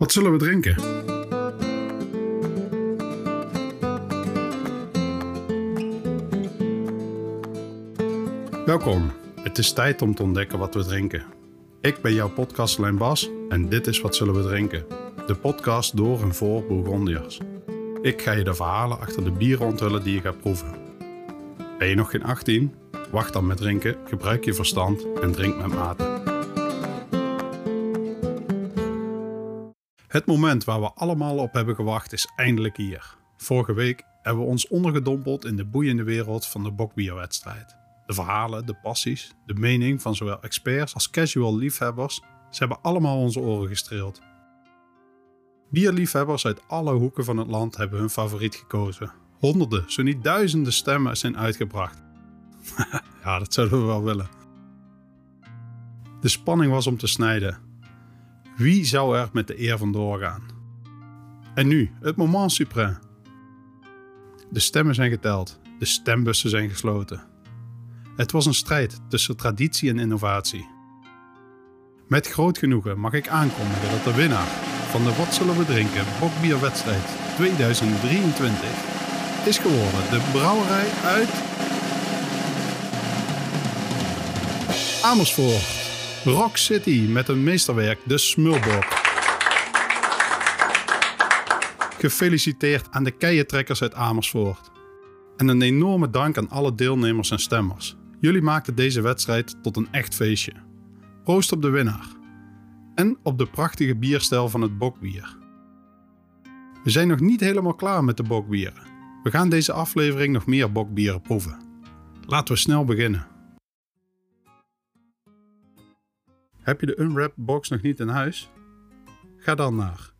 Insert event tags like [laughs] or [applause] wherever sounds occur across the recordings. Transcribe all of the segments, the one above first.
Wat zullen we drinken? Welkom. Het is tijd om te ontdekken wat we drinken. Ik ben jouw podcastlijn Bas en dit is Wat Zullen We Drinken? De podcast door en voor Bourgondiërs. Ik ga je de verhalen achter de bieren onthullen die je gaat proeven. Ben je nog geen 18? Wacht dan met drinken, gebruik je verstand en drink met mate. Het moment waar we allemaal op hebben gewacht is eindelijk hier. Vorige week hebben we ons ondergedompeld in de boeiende wereld van de bokbierwedstrijd. De verhalen, de passies, de mening van zowel experts als casual liefhebbers, ze hebben allemaal onze oren gestreeld. Bierliefhebbers uit alle hoeken van het land hebben hun favoriet gekozen. Honderden, zo niet duizenden stemmen zijn uitgebracht. [laughs] ja, dat zouden we wel willen. De spanning was om te snijden. Wie zou er met de eer vandoor gaan? En nu, het moment suprême. De stemmen zijn geteld, de stembussen zijn gesloten. Het was een strijd tussen traditie en innovatie. Met groot genoegen mag ik aankondigen dat de winnaar van de Wat zullen we drinken bokbierwedstrijd 2023 is geworden de brouwerij uit Amersfoort. Rock City met een meesterwerk, de Smulbok. Gefeliciteerd aan de keientrekkers uit Amersfoort. En een enorme dank aan alle deelnemers en stemmers. Jullie maakten deze wedstrijd tot een echt feestje. Proost op de winnaar. En op de prachtige bierstijl van het bokbier. We zijn nog niet helemaal klaar met de bokbieren. We gaan deze aflevering nog meer bokbieren proeven. Laten we snel beginnen. Heb je de Unwrap box nog niet in huis? Ga dan naar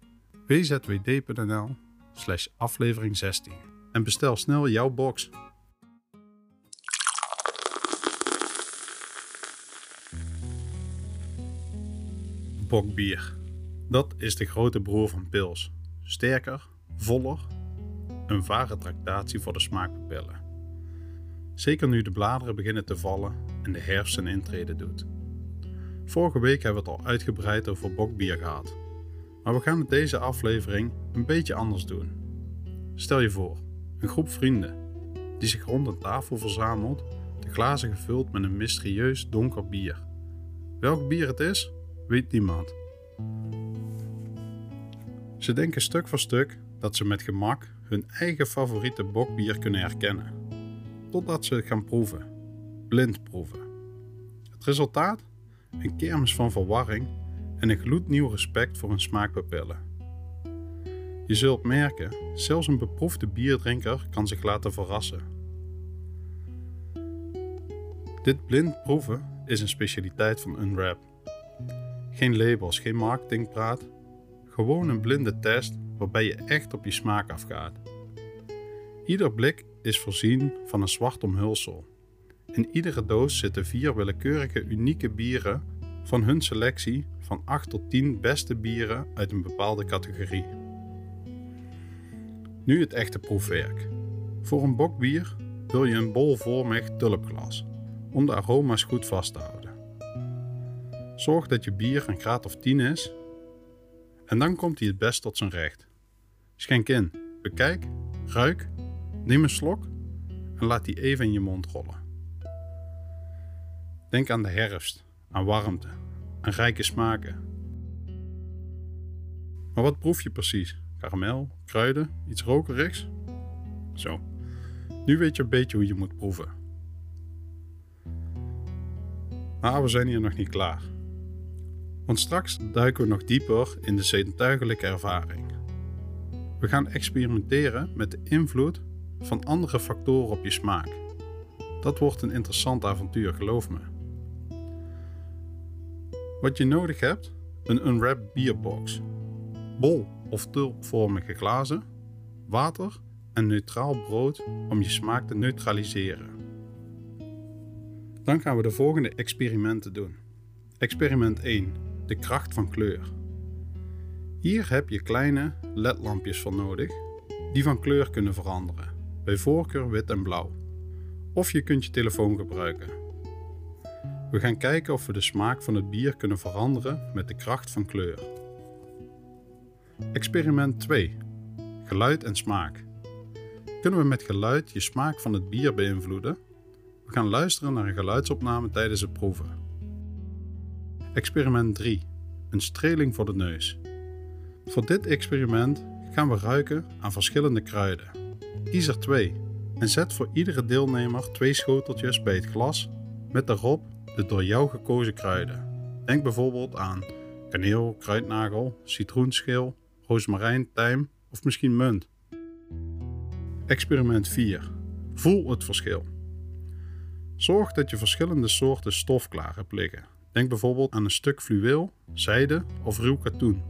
wzwd.nl slash aflevering 16 en bestel snel jouw box. Bokbier. Dat is de grote broer van pils. Sterker, voller, een ware tractatie voor de smaakpapillen. Zeker nu de bladeren beginnen te vallen en de herfst zijn intrede doet. Vorige week hebben we het al uitgebreid over bokbier gehad. Maar we gaan het deze aflevering een beetje anders doen. Stel je voor, een groep vrienden die zich rond een tafel verzamelt, de glazen gevuld met een mysterieus donker bier. Welk bier het is, weet niemand. Ze denken stuk voor stuk dat ze met gemak hun eigen favoriete bokbier kunnen herkennen. Totdat ze het gaan proeven. Blind proeven. Het resultaat? Een kermis van verwarring en een gloednieuw respect voor hun smaakpapillen. Je zult merken, zelfs een beproefde bierdrinker kan zich laten verrassen. Dit blind proeven is een specialiteit van Unwrap. Geen labels, geen marketingpraat, gewoon een blinde test waarbij je echt op je smaak afgaat. Ieder blik is voorzien van een zwart omhulsel in iedere doos zitten vier willekeurige unieke bieren van hun selectie van 8 tot 10 beste bieren uit een bepaalde categorie. Nu het echte proefwerk. Voor een bokbier wil je een bolvormig tulpglas om de aroma's goed vast te houden. Zorg dat je bier een graad of 10 is en dan komt hij het best tot zijn recht. Schenk in, bekijk, ruik, neem een slok en laat die even in je mond rollen. Denk aan de herfst, aan warmte, aan rijke smaken. Maar wat proef je precies? Karamel, kruiden, iets rokerigs? Zo, nu weet je een beetje hoe je moet proeven. Maar we zijn hier nog niet klaar. Want straks duiken we nog dieper in de zintuigelijke ervaring. We gaan experimenteren met de invloed van andere factoren op je smaak. Dat wordt een interessant avontuur, geloof me. Wat je nodig hebt: een unwrapped bierbox, bol of tulpvormige glazen, water en neutraal brood om je smaak te neutraliseren. Dan gaan we de volgende experimenten doen. Experiment 1: de kracht van kleur. Hier heb je kleine ledlampjes voor nodig die van kleur kunnen veranderen, bij voorkeur wit en blauw. Of je kunt je telefoon gebruiken. We gaan kijken of we de smaak van het bier kunnen veranderen met de kracht van kleur. Experiment 2. Geluid en smaak. Kunnen we met geluid je smaak van het bier beïnvloeden? We gaan luisteren naar een geluidsopname tijdens het proeven. Experiment 3. Een streling voor de neus. Voor dit experiment gaan we ruiken aan verschillende kruiden. Kies er twee en zet voor iedere deelnemer twee schoteltjes bij het glas met daarop de door jou gekozen kruiden. Denk bijvoorbeeld aan kaneel, kruidnagel, citroenschil, rozemarijn, tijm of misschien munt. Experiment 4. Voel het verschil. Zorg dat je verschillende soorten stof klaar hebt liggen. Denk bijvoorbeeld aan een stuk fluweel, zijde of ruw katoen.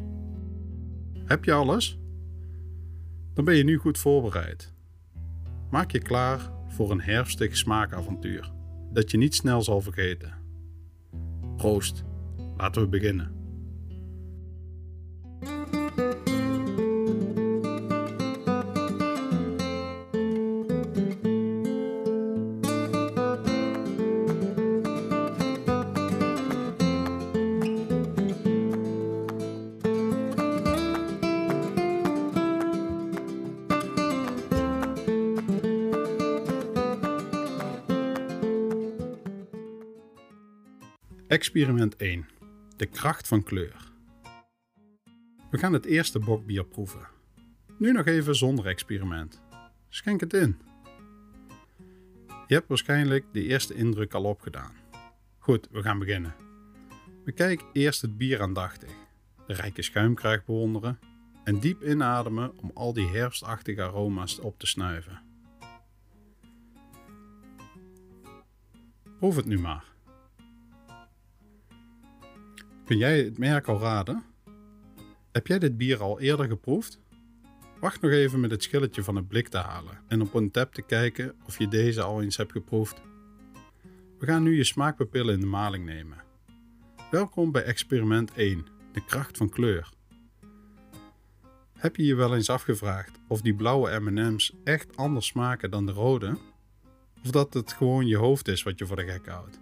Heb je alles? Dan ben je nu goed voorbereid. Maak je klaar voor een herfstig smaakavontuur dat je niet snel zal vergeten. Proost, laten we beginnen. Experiment 1. De kracht van kleur. We gaan het eerste bokbier proeven. Nu nog even zonder experiment. Schenk het in. Je hebt waarschijnlijk de eerste indruk al opgedaan. Goed, we gaan beginnen. Bekijk eerst het bier aandachtig, de rijke schuimkraag bewonderen en diep inademen om al die herfstachtige aroma's op te snuiven. Proef het nu maar. Kun jij het merk al raden? Heb jij dit bier al eerder geproefd? Wacht nog even met het schilletje van het blik te halen en op een tap te kijken of je deze al eens hebt geproefd. We gaan nu je smaakpapillen in de maling nemen. Welkom bij experiment 1, de kracht van kleur. Heb je je wel eens afgevraagd of die blauwe M&M's echt anders smaken dan de rode? Of dat het gewoon je hoofd is wat je voor de gek houdt?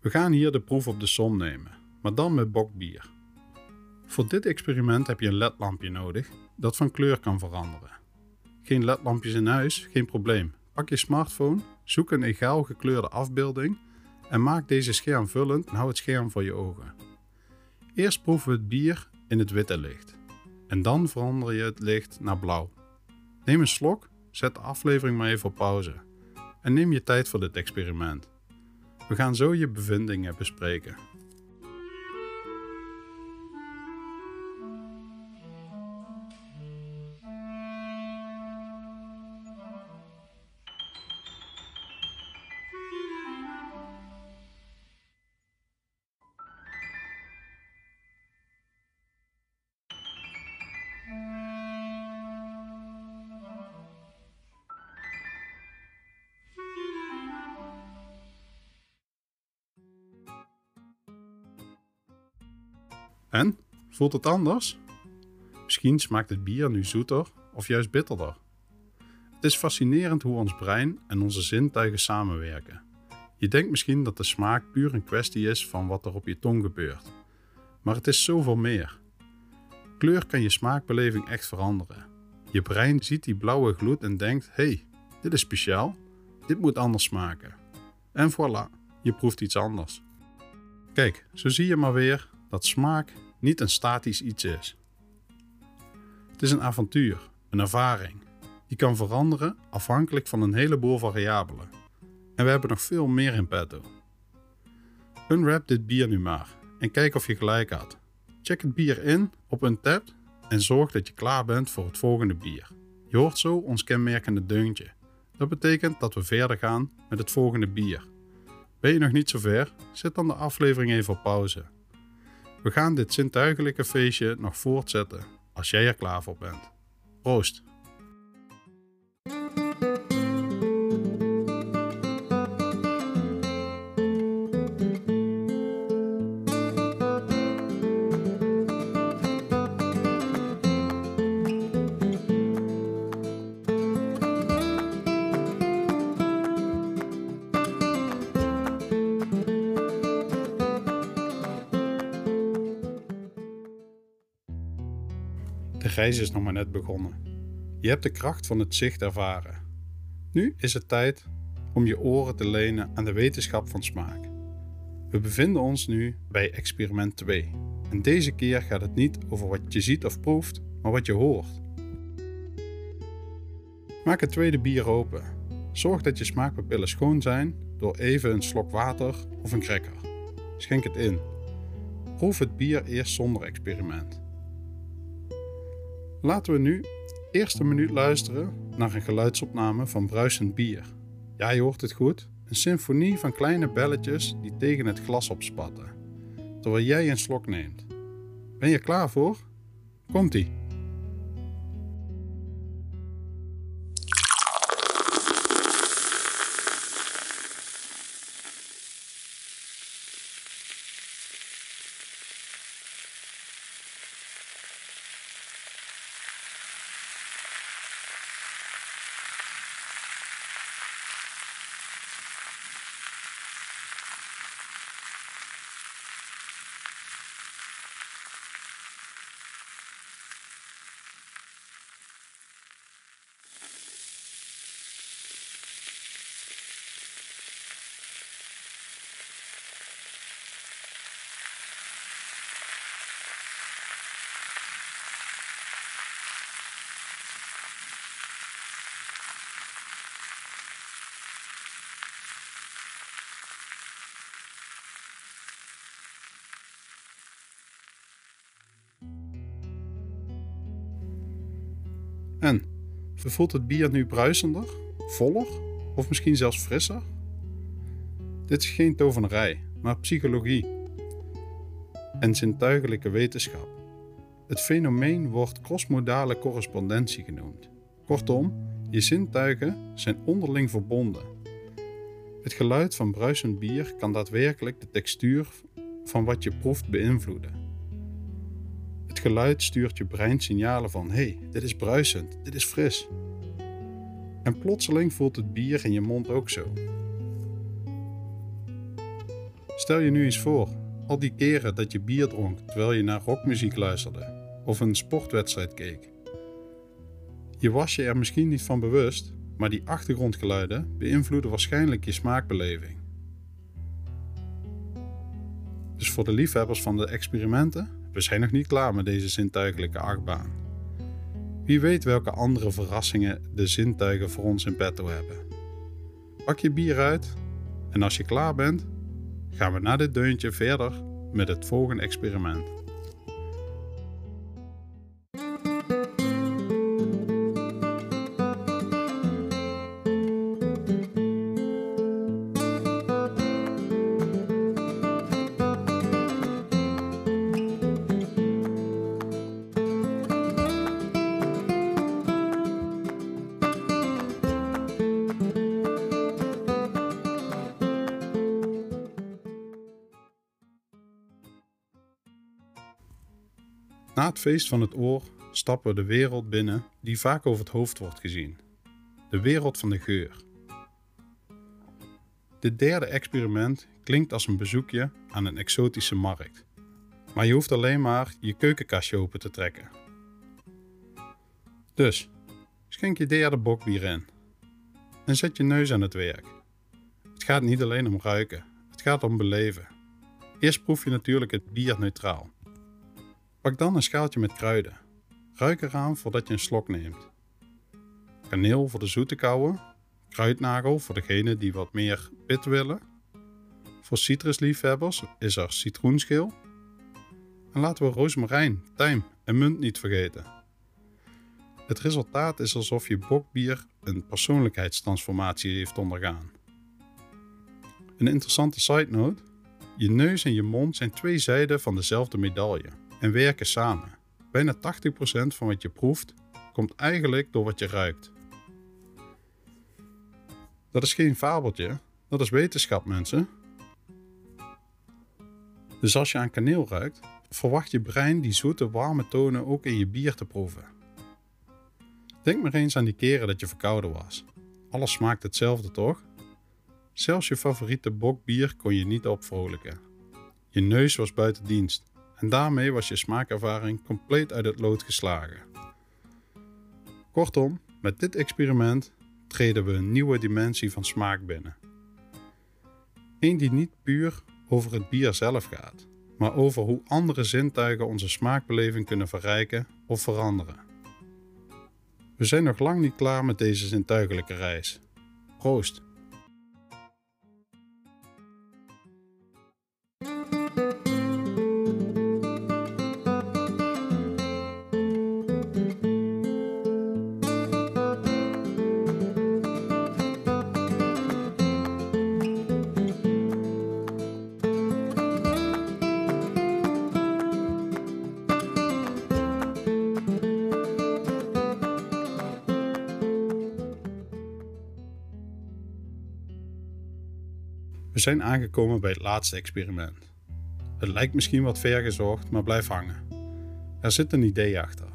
We gaan hier de proef op de som nemen maar dan met bokbier. Voor dit experiment heb je een ledlampje nodig dat van kleur kan veranderen. Geen ledlampjes in huis, geen probleem. Pak je smartphone, zoek een egaal gekleurde afbeelding en maak deze schermvullend en hou het scherm voor je ogen. Eerst proeven we het bier in het witte licht en dan verander je het licht naar blauw. Neem een slok, zet de aflevering maar even op pauze en neem je tijd voor dit experiment. We gaan zo je bevindingen bespreken. Voelt het anders? Misschien smaakt het bier nu zoeter of juist bitterder. Het is fascinerend hoe ons brein en onze zintuigen samenwerken. Je denkt misschien dat de smaak puur een kwestie is van wat er op je tong gebeurt. Maar het is zoveel meer. Kleur kan je smaakbeleving echt veranderen. Je brein ziet die blauwe gloed en denkt: hey, dit is speciaal, dit moet anders smaken. En voilà, je proeft iets anders. Kijk, zo zie je maar weer dat smaak niet een statisch iets is. Het is een avontuur, een ervaring. Die kan veranderen afhankelijk van een heleboel variabelen. En we hebben nog veel meer in petto. Unwrap dit bier nu maar en kijk of je gelijk had. Check het bier in op een tab en zorg dat je klaar bent voor het volgende bier. Je hoort zo ons kenmerkende deuntje. Dat betekent dat we verder gaan met het volgende bier. Ben je nog niet zo ver? Zet dan de aflevering even op pauze we gaan dit zintuigelijke feestje nog voortzetten als jij er klaar voor bent. Proost! De reis is nog maar net begonnen. Je hebt de kracht van het zicht ervaren. Nu is het tijd om je oren te lenen aan de wetenschap van smaak. We bevinden ons nu bij experiment 2. En deze keer gaat het niet over wat je ziet of proeft, maar wat je hoort. Maak het tweede bier open. Zorg dat je smaakpapillen schoon zijn door even een slok water of een cracker. Schenk het in. Proef het bier eerst zonder experiment. Laten we nu eerst een minuut luisteren naar een geluidsopname van bruisend bier. Ja, je hoort het goed. Een symfonie van kleine belletjes die tegen het glas opspatten, terwijl jij een slok neemt. Ben je klaar voor? Komt-ie. En, vervoelt het bier nu bruisender, voller of misschien zelfs frisser? Dit is geen tovenarij, maar psychologie en zintuigelijke wetenschap. Het fenomeen wordt crossmodale correspondentie genoemd. Kortom, je zintuigen zijn onderling verbonden. Het geluid van bruisend bier kan daadwerkelijk de textuur van wat je proeft beïnvloeden. Geluid stuurt je brein signalen van: hey, dit is bruisend, dit is fris. En plotseling voelt het bier in je mond ook zo. Stel je nu eens voor, al die keren dat je bier dronk terwijl je naar rockmuziek luisterde of een sportwedstrijd keek. Je was je er misschien niet van bewust, maar die achtergrondgeluiden beïnvloeden waarschijnlijk je smaakbeleving. Dus voor de liefhebbers van de experimenten, we zijn nog niet klaar met deze zintuigelijke achtbaan. Wie weet welke andere verrassingen de zintuigen voor ons in petto hebben. Pak je bier uit en als je klaar bent, gaan we na dit deuntje verder met het volgende experiment. Na het feest van het oor stappen we de wereld binnen die vaak over het hoofd wordt gezien. De wereld van de geur. Dit derde experiment klinkt als een bezoekje aan een exotische markt. Maar je hoeft alleen maar je keukenkastje open te trekken. Dus, schenk je derde bokbier in. En zet je neus aan het werk. Het gaat niet alleen om ruiken, het gaat om beleven. Eerst proef je natuurlijk het bier neutraal. Pak dan een schaaltje met kruiden. Ruik eraan voordat je een slok neemt. Kaneel voor de zoete kouwen. Kruidnagel voor degenen die wat meer pit willen. Voor citrusliefhebbers is er citroenschil. En laten we rozemarijn, tijm en munt niet vergeten. Het resultaat is alsof je bokbier een persoonlijkheidstransformatie heeft ondergaan. Een interessante side note: je neus en je mond zijn twee zijden van dezelfde medaille en werken samen. Bijna 80% van wat je proeft komt eigenlijk door wat je ruikt. Dat is geen fabeltje, dat is wetenschap, mensen. Dus als je aan kaneel ruikt, verwacht je brein die zoete, warme tonen ook in je bier te proeven. Denk maar eens aan die keren dat je verkouden was. Alles smaakt hetzelfde, toch? Zelfs je favoriete bokbier kon je niet opvrolijken. Je neus was buiten dienst En daarmee was je smaakervaring compleet uit het lood geslagen. Kortom, met dit experiment treden we een nieuwe dimensie van smaak binnen. Eén die niet puur over het bier zelf gaat, maar over hoe andere zintuigen onze smaakbeleving kunnen verrijken of veranderen. We zijn nog lang niet klaar met deze zintuigelijke reis. Proost! We zijn aangekomen bij het laatste experiment. Het lijkt misschien wat ver gezocht, maar blijf hangen. Er zit een idee achter.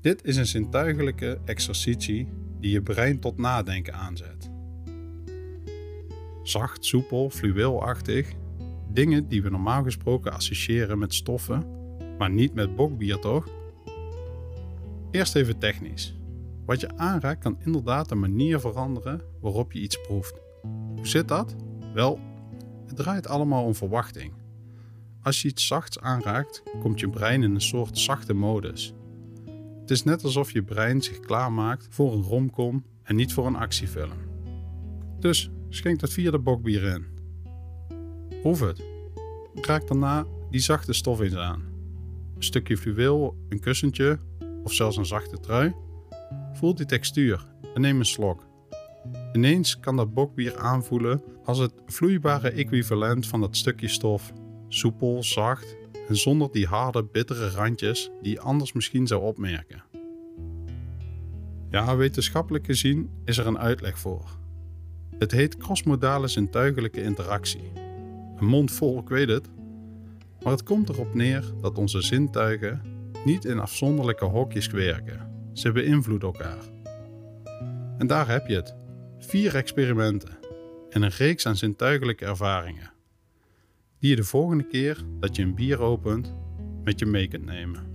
Dit is een zintuigelijke exercitie die je brein tot nadenken aanzet. Zacht, soepel, fluweelachtig, dingen die we normaal gesproken associëren met stoffen, maar niet met bokbier toch? Eerst even technisch. Wat je aanraakt kan inderdaad de manier veranderen waarop je iets proeft. Hoe zit dat? Wel, het draait allemaal om verwachting. Als je iets zachts aanraakt, komt je brein in een soort zachte modus. Het is net alsof je brein zich klaarmaakt voor een romcom en niet voor een actiefilm. Dus schenk dat vierde bokbier in. Proef het. Raak daarna die zachte stof eens aan. Een stukje fluweel, een kussentje of zelfs een zachte trui. Voel die textuur en neem een slok. Ineens kan dat bokbier aanvoelen als het vloeibare equivalent van dat stukje stof. Soepel, zacht en zonder die harde, bittere randjes die je anders misschien zou opmerken. Ja, wetenschappelijk gezien is er een uitleg voor. Het heet crossmodale zintuigelijke interactie. Een mond vol, ik weet het. Maar het komt erop neer dat onze zintuigen niet in afzonderlijke hokjes werken. Ze beïnvloeden elkaar. En daar heb je het vier experimenten en een reeks aan zintuigelijke ervaringen, die je de volgende keer dat je een bier opent met je mee kunt nemen.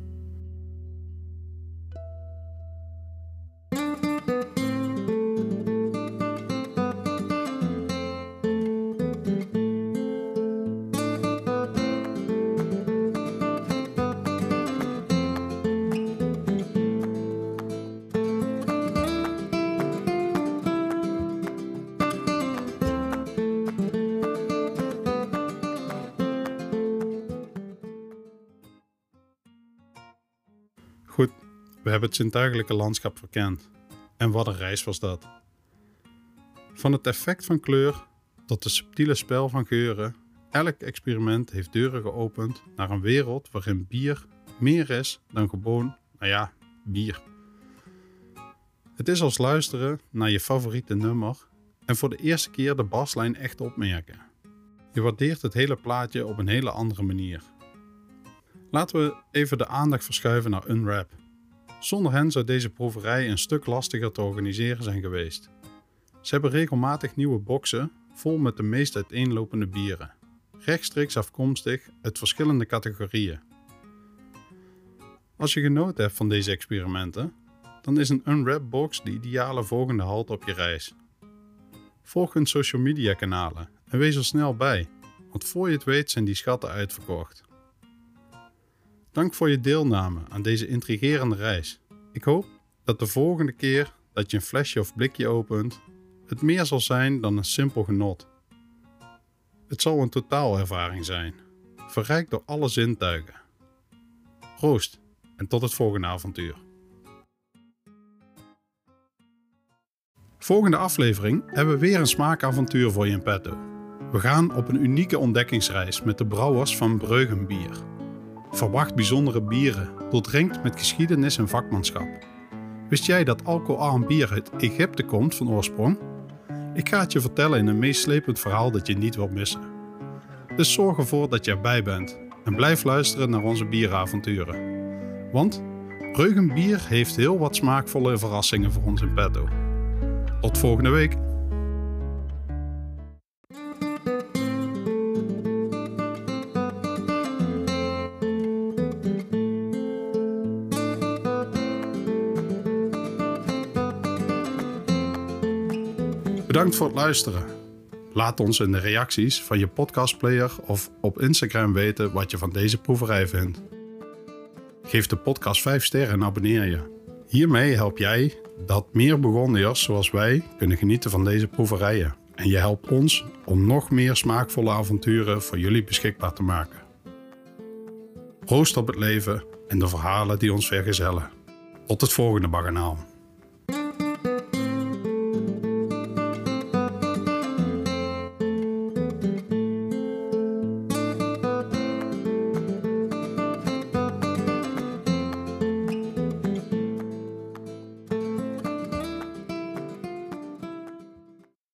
We hebben het zintuigelijke landschap verkend. En wat een reis was dat. Van het effect van kleur tot het subtiele spel van geuren, elk experiment heeft deuren geopend naar een wereld waarin bier meer is dan gewoon, nou ja, bier. Het is als luisteren naar je favoriete nummer en voor de eerste keer de baslijn echt opmerken. Je waardeert het hele plaatje op een hele andere manier. Laten we even de aandacht verschuiven naar Unwrap. Zonder hen zou deze proeverij een stuk lastiger te organiseren zijn geweest. Ze hebben regelmatig nieuwe boxen vol met de meest uiteenlopende bieren, rechtstreeks afkomstig uit verschillende categorieën. Als je genoten hebt van deze experimenten, dan is een Unwrap box de ideale volgende halt op je reis. Volg hun social media kanalen en wees er snel bij, want voor je het weet zijn die schatten uitverkocht. Dank voor je deelname aan deze intrigerende reis. Ik hoop dat de volgende keer dat je een flesje of blikje opent, het meer zal zijn dan een simpel genot. Het zal een totaalervaring zijn, verrijkt door alle zintuigen. Roost en tot het volgende avontuur. Volgende aflevering hebben we weer een smaakavontuur voor je in petto. We gaan op een unieke ontdekkingsreis met de brouwers van Breugenbier. Verwacht bijzondere bieren, doordrenkt met geschiedenis en vakmanschap. Wist jij dat alcoholarm bier uit Egypte komt van oorsprong? Ik ga het je vertellen in een meeslepend verhaal dat je niet wilt missen. Dus zorg ervoor dat je erbij bent en blijf luisteren naar onze bieravonturen. Want Breugenbier heeft heel wat smaakvolle verrassingen voor ons in petto. Tot volgende week! Bedankt voor het luisteren. Laat ons in de reacties van je podcastplayer of op Instagram weten wat je van deze proeverij vindt. Geef de podcast 5 sterren en abonneer je. Hiermee help jij dat meer Burgondiërs zoals wij kunnen genieten van deze proeverijen. En je helpt ons om nog meer smaakvolle avonturen voor jullie beschikbaar te maken. Proost op het leven en de verhalen die ons vergezellen. Tot het volgende baganaal.